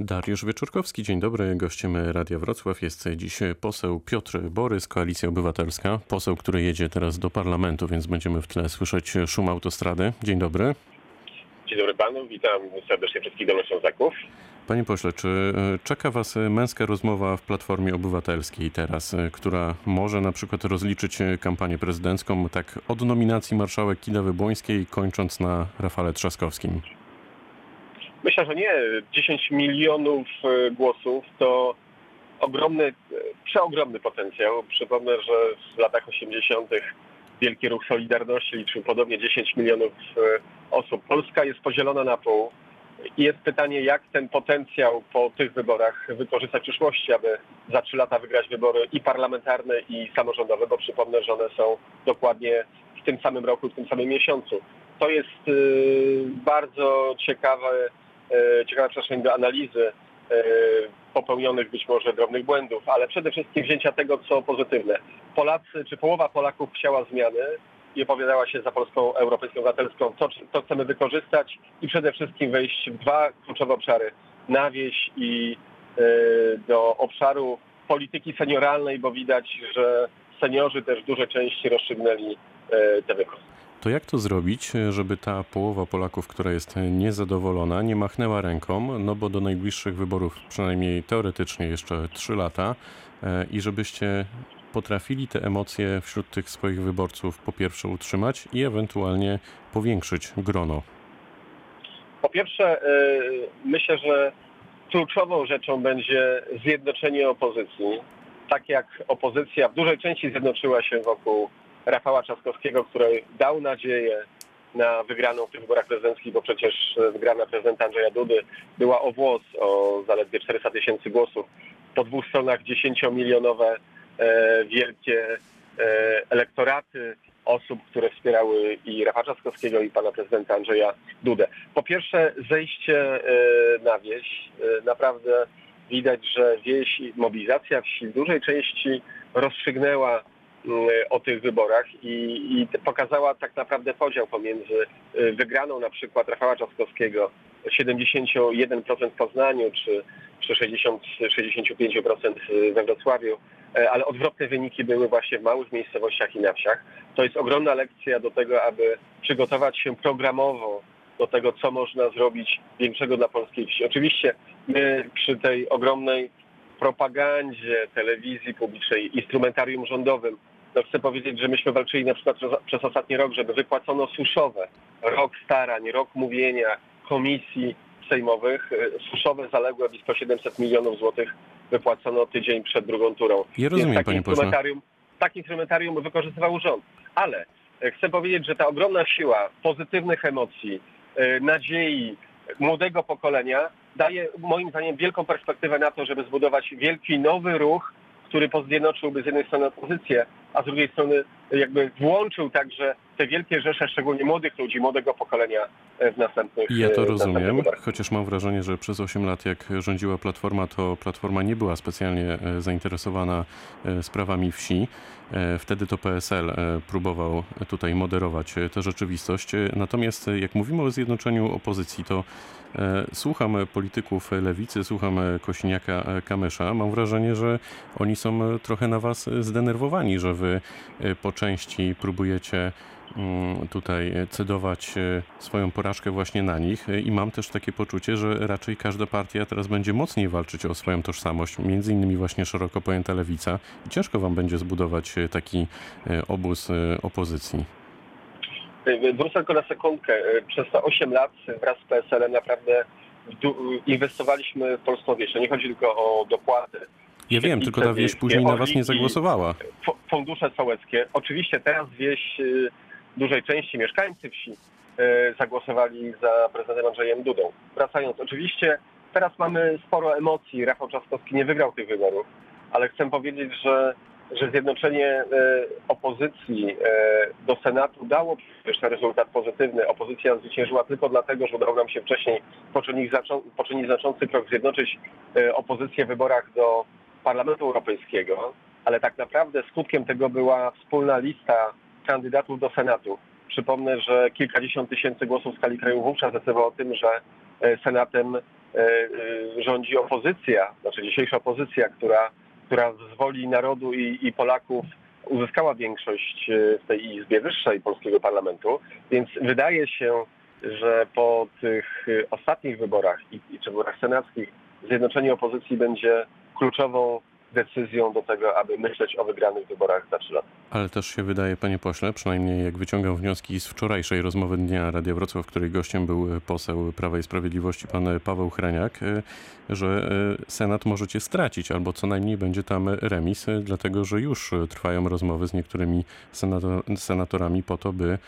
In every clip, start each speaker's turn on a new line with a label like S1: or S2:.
S1: Dariusz Wieczorkowski, dzień dobry. Gościem Radia Wrocław jest dziś poseł Piotr Borys, Koalicja Obywatelska. Poseł, który jedzie teraz do parlamentu, więc będziemy w tle słyszeć szum autostrady. Dzień dobry.
S2: Dzień dobry panu, witam serdecznie wszystkich dolnoślązaków.
S1: Panie pośle, czy e, czeka was męska rozmowa w Platformie Obywatelskiej teraz, e, która może na przykład rozliczyć kampanię prezydencką tak od nominacji marszałek Kidawy Błońskiej, kończąc na Rafale Trzaskowskim?
S2: Myślę, że nie. 10 milionów e, głosów to ogromny, e, przeogromny potencjał. Przypomnę, że w latach 80. Wielki Ruch Solidarności liczył podobnie 10 milionów e, osób. Polska jest podzielona na pół. I jest pytanie, jak ten potencjał po tych wyborach wykorzystać w przyszłości, aby za trzy lata wygrać wybory i parlamentarne, i samorządowe, bo przypomnę, że one są dokładnie w tym samym roku, w tym samym miesiącu. To jest bardzo ciekawe ciekawa przestrzeń do analizy e, popełnionych być może drobnych błędów, ale przede wszystkim wzięcia tego, co pozytywne. Polacy, czy połowa Polaków chciała zmiany i opowiadała się za Polską Europejską Obywatelską. To, to chcemy wykorzystać i przede wszystkim wejść w dwa kluczowe obszary. Na wieś i e, do obszaru polityki senioralnej, bo widać, że seniorzy też w dużej części rozstrzygnęli te wybory.
S1: To jak to zrobić, żeby ta połowa Polaków, która jest niezadowolona, nie machnęła ręką, no bo do najbliższych wyborów, przynajmniej teoretycznie jeszcze 3 lata, e, i żebyście potrafili te emocje wśród tych swoich wyborców po pierwsze utrzymać i ewentualnie powiększyć grono?
S2: Po pierwsze, e, myślę, że kluczową rzeczą będzie zjednoczenie opozycji. Tak jak opozycja w dużej części zjednoczyła się wokół Rafała Trzaskowskiego, który dał nadzieję na wygraną w tych wyborach prezydenckich, bo przecież wygrana prezydenta Andrzeja Dudy była o włos, o zaledwie 400 tysięcy głosów. Po dwóch stronach 10-milionowe e, wielkie e, elektoraty osób, które wspierały i Rafała Trzaskowskiego i pana prezydenta Andrzeja Dudę. Po pierwsze zejście e, na wieś. E, naprawdę widać, że wieś, mobilizacja wsi w dużej części rozstrzygnęła o tych wyborach i, i pokazała tak naprawdę podział pomiędzy y, wygraną na przykład Rafała Trzaskowskiego 71% w Poznaniu czy, czy 60, 65% we Wrocławiu, e, ale odwrotne wyniki były właśnie w małych miejscowościach i na wsiach. To jest ogromna lekcja do tego, aby przygotować się programowo do tego, co można zrobić większego dla polskiej wsi. Oczywiście my przy tej ogromnej propagandzie telewizji publicznej, instrumentarium rządowym. No chcę powiedzieć, że myśmy walczyli na przykład przez, przez ostatni rok, żeby wypłacono suszowe. Rok starań, rok mówienia komisji sejmowych. E, suszowe zaległe blisko 700 milionów złotych wypłacono tydzień przed drugą turą.
S1: Ja rozumiem, Więc panie instrumentarium,
S2: Takie instrumentarium wykorzystywał rząd. Ale e, chcę powiedzieć, że ta ogromna siła pozytywnych emocji, e, nadziei młodego pokolenia daje moim zdaniem wielką perspektywę na to, żeby zbudować wielki nowy ruch, który pozjednoczyłby z jednej strony opozycję, a z drugiej strony jakby włączył także te wielkie rzesze, szczególnie młodych ludzi, młodego pokolenia e, w następnych
S1: Ja to e, rozumiem, chociaż mam wrażenie, że przez 8 lat jak rządziła Platforma, to Platforma nie była specjalnie e, zainteresowana sprawami wsi. Wtedy to PSL próbował tutaj moderować tę rzeczywistość. Natomiast jak mówimy o zjednoczeniu opozycji, to słucham polityków lewicy, słucham Kośniaka Kamysza. Mam wrażenie, że oni są trochę na was zdenerwowani, że wy po części próbujecie tutaj cedować e, swoją porażkę właśnie na nich i mam też takie poczucie, że raczej każda partia teraz będzie mocniej walczyć o swoją tożsamość, między innymi właśnie szeroko pojęta lewica i ciężko wam będzie zbudować e, taki e, obóz opozycji.
S2: Wrócę tylko na sekundkę. Przez te 8 lat wraz z PSL-em naprawdę inwestowaliśmy w polską wieś. nie chodzi tylko o dopłaty.
S1: Ja wiem, tylko ta wieś później na was nie zagłosowała.
S2: Fundusze sołeckie. Oczywiście teraz wieś dużej części mieszkańcy wsi e, zagłosowali za prezydentem Andrzejem Dudą. Wracając, oczywiście teraz mamy sporo emocji. Rafał Trzaskowski nie wygrał tych wyborów, ale chcę powiedzieć, że, że zjednoczenie e, opozycji e, do Senatu dało przecież rezultat pozytywny. Opozycja zwyciężyła tylko dlatego, że udało nam się wcześniej poczynić, poczynić znaczący krok, zjednoczyć opozycję w wyborach do Parlamentu Europejskiego, ale tak naprawdę skutkiem tego była wspólna lista kandydatów do Senatu. Przypomnę, że kilkadziesiąt tysięcy głosów w skali kraju wówczas decydowało o tym, że e, Senatem rządzi opozycja, znaczy dzisiejsza opozycja, która, która z woli narodu i, i Polaków uzyskała większość w tej Izbie Wyższej Polskiego Parlamentu, więc wydaje się, że po tych ostatnich wyborach i, i czy wyborach senackich zjednoczenie opozycji będzie kluczową decyzją do tego, aby myśleć o wygranych wyborach za trzy lata.
S1: Ale też się wydaje, panie pośle, przynajmniej jak wyciągam wnioski z wczorajszej rozmowy Dnia Radia Wrocław, której gościem był poseł Prawa i Sprawiedliwości, pan Paweł Hreniak, że Senat możecie stracić, albo co najmniej będzie tam remis, dlatego że już trwają rozmowy z niektórymi senatorami po to, by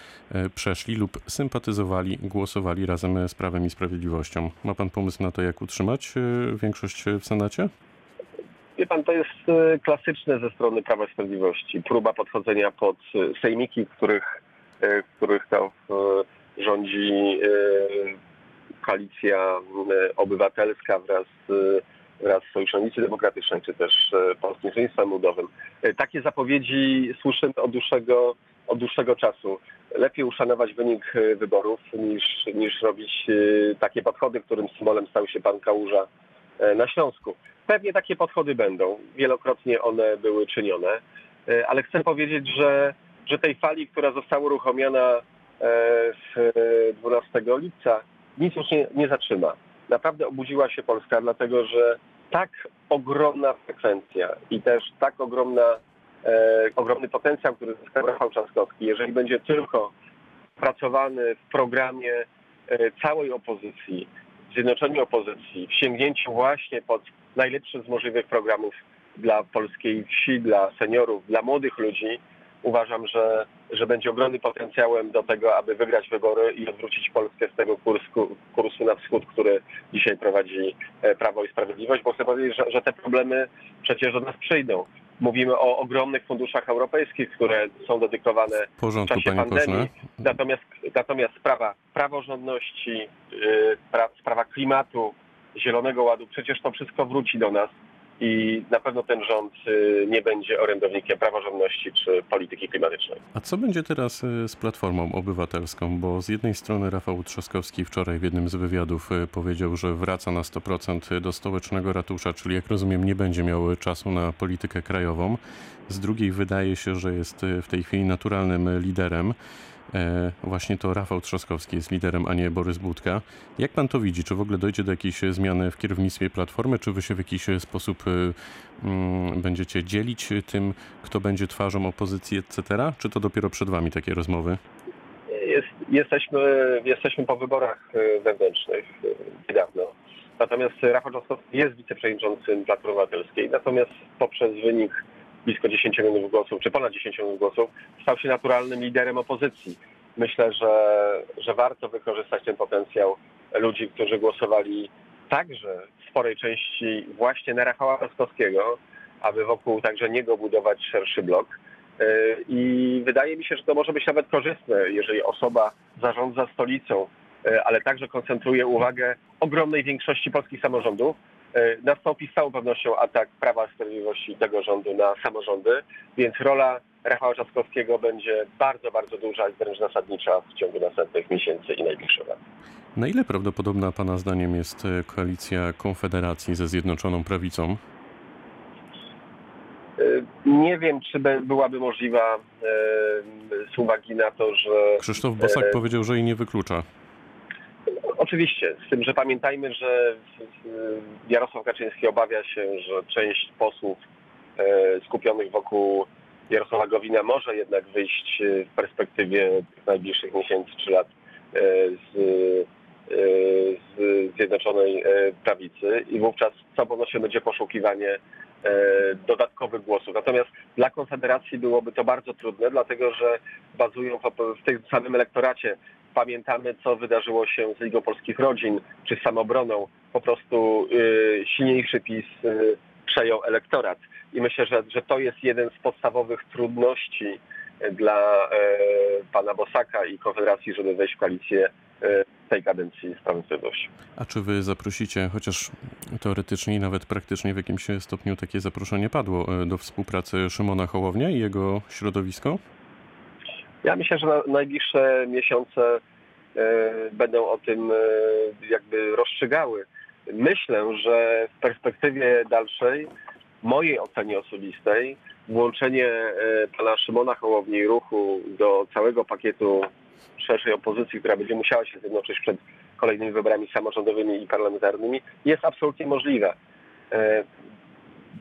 S1: przeszli lub sympatyzowali, głosowali razem z Prawem i Sprawiedliwością. Ma pan pomysł na to, jak utrzymać większość w Senacie?
S2: Wie pan, to jest klasyczne ze strony Prawa i Sprawiedliwości. Próba podchodzenia pod sejmiki, w których, w których to rządzi koalicja obywatelska wraz, wraz z Sojusznicy Demokratycznej, czy też Polskim Stronnictwem Ludowym. Takie zapowiedzi słyszymy od dłuższego, od dłuższego czasu. Lepiej uszanować wynik wyborów niż, niż robić takie podchody, którym symbolem stał się pan Kałuża na Śląsku. Pewnie takie podchody będą. Wielokrotnie one były czynione, ale chcę powiedzieć, że, że tej fali, która została uruchomiona 12 lipca, nic już nie, nie zatrzyma. Naprawdę obudziła się Polska, dlatego że tak ogromna frekwencja i też tak ogromna, e, ogromny potencjał, który zyskał Rafał Trzaskowski, jeżeli będzie tylko pracowany w programie e, całej opozycji, zjednoczeniu opozycji, w sięgnięciu właśnie pod najlepszy z możliwych programów dla polskiej wsi, dla seniorów, dla młodych ludzi, uważam, że, że będzie ogromnym potencjałem do tego, aby wygrać wybory i odwrócić Polskę z tego kursu, kursu na wschód, który dzisiaj prowadzi Prawo i Sprawiedliwość, bo chcę powiedzieć, że, że te problemy przecież do nas przyjdą. Mówimy o ogromnych funduszach europejskich, które są dedykowane
S1: w, porządku,
S2: w czasie pandemii. Natomiast, natomiast sprawa praworządności, yy, pra, sprawa klimatu, Zielonego Ładu, przecież to wszystko wróci do nas i na pewno ten rząd nie będzie orędownikiem praworządności czy polityki klimatycznej.
S1: A co będzie teraz z Platformą Obywatelską? Bo z jednej strony Rafał Trzaskowski wczoraj w jednym z wywiadów powiedział, że wraca na 100% do stołecznego ratusza, czyli jak rozumiem nie będzie miał czasu na politykę krajową. Z drugiej wydaje się, że jest w tej chwili naturalnym liderem. Właśnie to Rafał Trzaskowski jest liderem, a nie Borys Budka. Jak pan to widzi? Czy w ogóle dojdzie do jakiejś zmiany w kierownictwie Platformy? Czy wy się w jakiś sposób mm, będziecie dzielić tym, kto będzie twarzą opozycji, etc.? Czy to dopiero przed wami takie rozmowy?
S2: Jest, jesteśmy, jesteśmy po wyborach wewnętrznych niedawno. Natomiast Rafał Trzaskowski jest wiceprzewodniczącym Platformy Obywatelskiej. Natomiast poprzez wynik blisko 10 milionów głosów, czy ponad 10 milionów głosów, stał się naturalnym liderem opozycji. Myślę, że, że warto wykorzystać ten potencjał ludzi, którzy głosowali także w sporej części właśnie na Rafała Trzaskowskiego, aby wokół także niego budować szerszy blok. I wydaje mi się, że to może być nawet korzystne, jeżeli osoba zarządza stolicą, ale także koncentruje uwagę ogromnej większości polskich samorządów, nastąpi z całą pewnością atak Prawa Sprawiedliwości tego rządu na samorządy, więc rola Rafała Trzaskowskiego będzie bardzo, bardzo duża i wręcz zasadnicza w ciągu następnych miesięcy i najbliższych lat.
S1: Na ile prawdopodobna Pana zdaniem jest koalicja Konfederacji ze Zjednoczoną Prawicą?
S2: Nie wiem, czy byłaby możliwa z uwagi na to, że...
S1: Krzysztof Bosak powiedział, że jej nie wyklucza.
S2: Oczywiście, z tym, że pamiętajmy, że Jarosław Kaczyński obawia się, że część posłów skupionych wokół Jarosława Gowina może jednak wyjść w perspektywie najbliższych miesięcy czy lat z, z Zjednoczonej Prawicy i wówczas z całą będzie poszukiwanie dodatkowych głosów. Natomiast dla Konfederacji byłoby to bardzo trudne, dlatego że bazują w tym samym elektoracie pamiętamy, co wydarzyło się z Ligą Polskich Rodzin, czy z samobroną. Po prostu y, silniejszy PiS y, przejął elektorat. I myślę, że, że to jest jeden z podstawowych trudności dla y, pana Bosaka i Konfederacji, żeby wejść w koalicję w tej kadencji Sprawiedliwości.
S1: A czy wy zaprosicie, chociaż teoretycznie i nawet praktycznie w jakimś stopniu takie zaproszenie padło, do współpracy Szymona Hołownia i jego środowisko?
S2: Ja myślę, że na najbliższe miesiące będą o tym jakby rozstrzygały. myślę, że w perspektywie dalszej, mojej ocenie osobistej, włączenie e, pana Szymona Hołowni ruchu do całego pakietu szerszej opozycji, która będzie musiała się zjednoczyć przed kolejnymi wyborami samorządowymi i parlamentarnymi, jest absolutnie możliwe. E,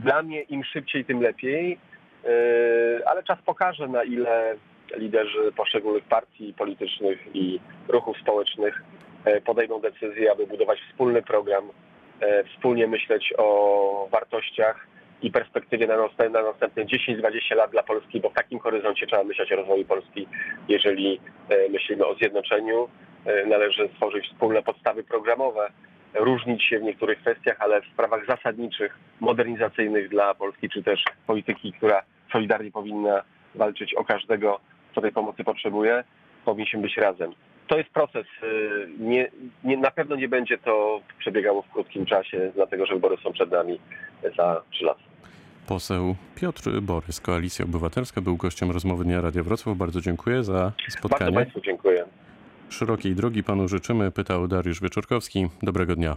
S2: Dla mnie im szybciej, tym lepiej, e, ale czas pokaże, na ile liderzy poszczególnych partii politycznych i ruchów społecznych e, podejmą decyzję, aby budować wspólny program, e, wspólnie myśleć o wartościach i perspektywie na następne, na następne 10-20 lat dla Polski, bo w takim horyzoncie trzeba myśleć o rozwoju Polski, jeżeli e, myślimy o zjednoczeniu. Należy stworzyć wspólne podstawy programowe, różnić się w niektórych kwestiach, ale w sprawach zasadniczych, modernizacyjnych dla Polski, czy też polityki, która solidarnie powinna walczyć o każdego, kto tej pomocy potrzebuje, powinniśmy być razem. To jest proces. y, Nie, nie, na pewno nie będzie to przebiegało w krótkim czasie, dlatego że wybory są przed nami za trzy lata.
S1: Poseł Piotr Borys, Koalicja Obywatelska, był gościem rozmowy Dnia Radia Wrocław. Bardzo dziękuję za
S2: Bardzo
S1: spotkanie.
S2: Państwu dziękuję.
S1: Szerokiej drogi panu życzymy, pytał Dariusz Wieczorkowski. Dobrego dnia.